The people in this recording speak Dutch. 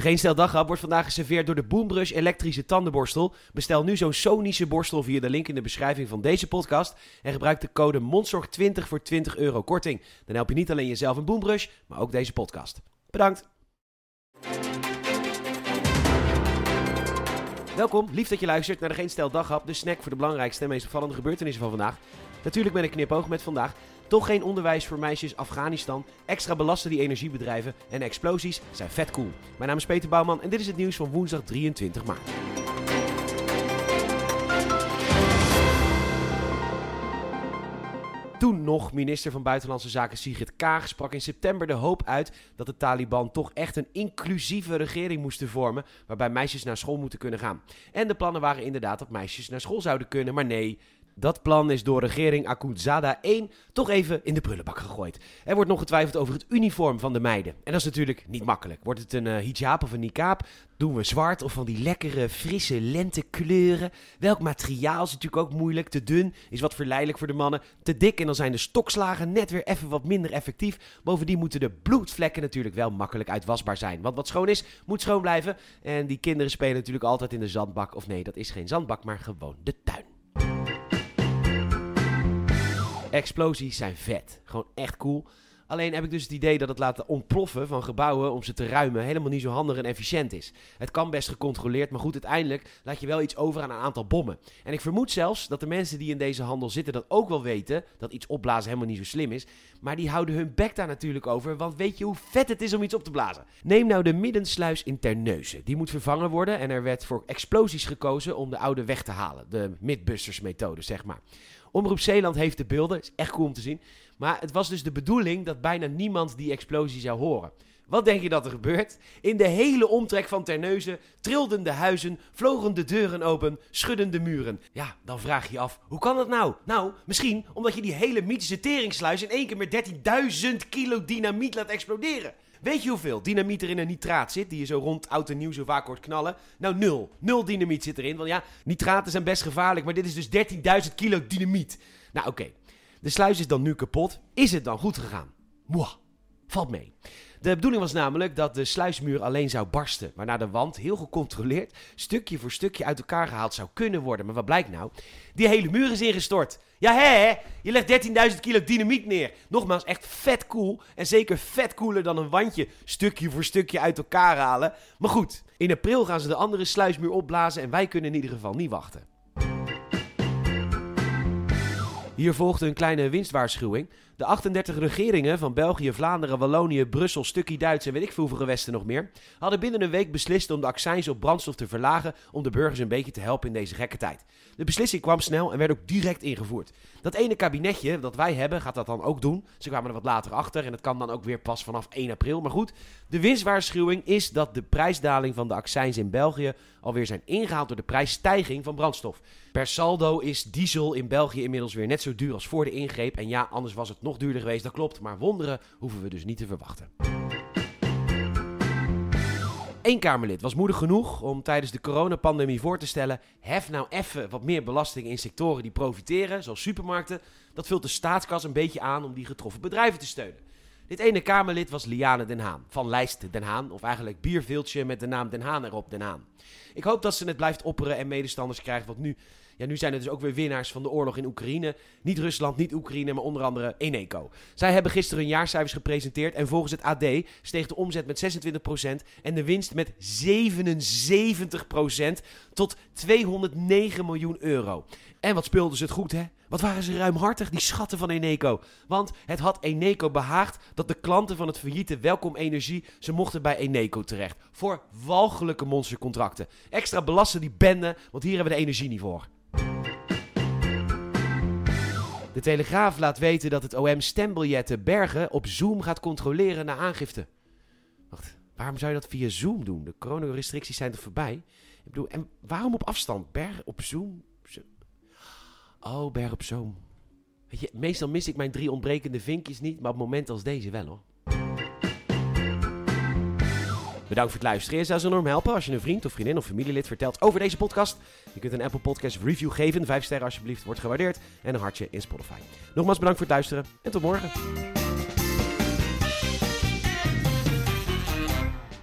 Geen stel daghap wordt vandaag geserveerd door de Boombrush elektrische tandenborstel. Bestel nu zo'n sonische borstel via de link in de beschrijving van deze podcast. En gebruik de code MONDZORG20 voor 20 euro korting. Dan help je niet alleen jezelf een Boombrush, maar ook deze podcast. Bedankt! Welkom, lief dat je luistert naar de Geen Stel Daghap, de snack voor de belangrijkste en meest opvallende gebeurtenissen van vandaag. Natuurlijk met een knipoog met vandaag. Toch geen onderwijs voor meisjes Afghanistan. Extra belasten die energiebedrijven. En explosies zijn vet cool. Mijn naam is Peter Bouwman en dit is het nieuws van woensdag 23 maart. Toen nog minister van Buitenlandse Zaken Sigrid Kaag sprak in september de hoop uit dat de Taliban toch echt een inclusieve regering moesten vormen, waarbij meisjes naar school moeten kunnen gaan. En de plannen waren inderdaad dat meisjes naar school zouden kunnen, maar nee, dat plan is door regering Akutzada 1 toch even in de prullenbak gegooid. Er wordt nog getwijfeld over het uniform van de meiden. En dat is natuurlijk niet makkelijk. Wordt het een uh, hijab of een niqab? Doen we zwart of van die lekkere, frisse lentekleuren? Welk materiaal is natuurlijk ook moeilijk. Te dun is wat verleidelijk voor de mannen. Te dik en dan zijn de stokslagen net weer even wat minder effectief. Bovendien moeten de bloedvlekken natuurlijk wel makkelijk uitwasbaar zijn. Want wat schoon is, moet schoon blijven. En die kinderen spelen natuurlijk altijd in de zandbak. Of nee, dat is geen zandbak, maar gewoon de tuin. Explosies zijn vet. Gewoon echt cool. Alleen heb ik dus het idee dat het laten ontploffen van gebouwen om ze te ruimen helemaal niet zo handig en efficiënt is. Het kan best gecontroleerd, maar goed, uiteindelijk laat je wel iets over aan een aantal bommen. En ik vermoed zelfs dat de mensen die in deze handel zitten dat ook wel weten, dat iets opblazen helemaal niet zo slim is. Maar die houden hun bek daar natuurlijk over, want weet je hoe vet het is om iets op te blazen? Neem nou de middensluis in Terneuzen. Die moet vervangen worden en er werd voor explosies gekozen om de oude weg te halen. De Mythbusters methode, zeg maar. Omroep Zeeland heeft de beelden, is echt cool om te zien. Maar het was dus de bedoeling dat bijna niemand die explosie zou horen. Wat denk je dat er gebeurt? In de hele omtrek van Terneuzen trilden de huizen, vlogen de deuren open, schudden de muren. Ja, dan vraag je je af, hoe kan dat nou? Nou, misschien omdat je die hele mythische teringsluis in één keer met 13.000 kilo dynamiet laat exploderen. Weet je hoeveel dynamiet er in een nitraat zit, die je zo rond oud en nieuw zo vaak hoort knallen? Nou, nul. Nul dynamiet zit erin. Want ja, nitraten zijn best gevaarlijk, maar dit is dus 13.000 kilo dynamiet. Nou, oké. De sluis is dan nu kapot. Is het dan goed gegaan? Mwah. Valt mee. De bedoeling was namelijk dat de sluismuur alleen zou barsten, waarna de wand heel gecontroleerd stukje voor stukje uit elkaar gehaald zou kunnen worden. Maar wat blijkt nou? Die hele muur is ingestort. Ja, hè? Je legt 13.000 kilo dynamiet neer. Nogmaals, echt vet cool. En zeker vet cooler dan een wandje stukje voor stukje uit elkaar halen. Maar goed, in april gaan ze de andere sluismuur opblazen en wij kunnen in ieder geval niet wachten. Hier volgde een kleine winstwaarschuwing. De 38 regeringen van België, Vlaanderen, Wallonië, Brussel, stukje Duits en weet ik veel hoeveel gewesten nog meer, hadden binnen een week beslist om de accijns op brandstof te verlagen om de burgers een beetje te helpen in deze gekke tijd. De beslissing kwam snel en werd ook direct ingevoerd. Dat ene kabinetje dat wij hebben gaat dat dan ook doen. Ze kwamen er wat later achter en dat kan dan ook weer pas vanaf 1 april. Maar goed, de winstwaarschuwing is dat de prijsdaling van de accijns in België alweer zijn ingehaald door de prijsstijging van brandstof. Per saldo is diesel in België inmiddels weer net zo duur als voor de ingreep. En ja, anders was het nog duurder geweest, dat klopt. Maar wonderen hoeven we dus niet te verwachten. Eén Kamerlid was moedig genoeg om tijdens de coronapandemie voor te stellen: hef nou even wat meer belasting in sectoren die profiteren, zoals supermarkten. Dat vult de staatskas een beetje aan om die getroffen bedrijven te steunen. Dit ene Kamerlid was Liane Den Haan, van Lijst Den Haan, of eigenlijk bierveeltje met de naam Den Haan erop, Den Haan. Ik hoop dat ze het blijft opperen en medestanders krijgt, want nu ja, nu zijn er dus ook weer winnaars van de oorlog in Oekraïne. Niet Rusland, niet Oekraïne, maar onder andere Eneco. Zij hebben gisteren hun jaarcijfers gepresenteerd en volgens het AD steeg de omzet met 26% en de winst met 77% tot 209 miljoen euro. En wat speelden ze het goed, hè? Wat waren ze ruimhartig, die schatten van Eneco. Want het had Eneco behaagd dat de klanten van het failliete Welkom Energie... ze mochten bij Eneco terecht. Voor walgelijke monstercontracten. Extra belasten die benden, want hier hebben we de energie niet voor. De Telegraaf laat weten dat het OM stembiljetten Bergen op Zoom gaat controleren na aangifte. Wacht, waarom zou je dat via Zoom doen? De coronarestricties zijn er voorbij. Ik bedoel, en waarom op afstand? Bergen op Zoom? Oh, Bergen op Zoom. Weet je, meestal mis ik mijn drie ontbrekende vinkjes niet, maar op momenten als deze wel hoor. Bedankt voor het luisteren. Je zou enorm helpen als je een vriend of vriendin of familielid vertelt over deze podcast. Je kunt een Apple Podcast review geven. Vijf sterren alsjeblieft, wordt gewaardeerd. En een hartje in Spotify. Nogmaals bedankt voor het luisteren en tot morgen.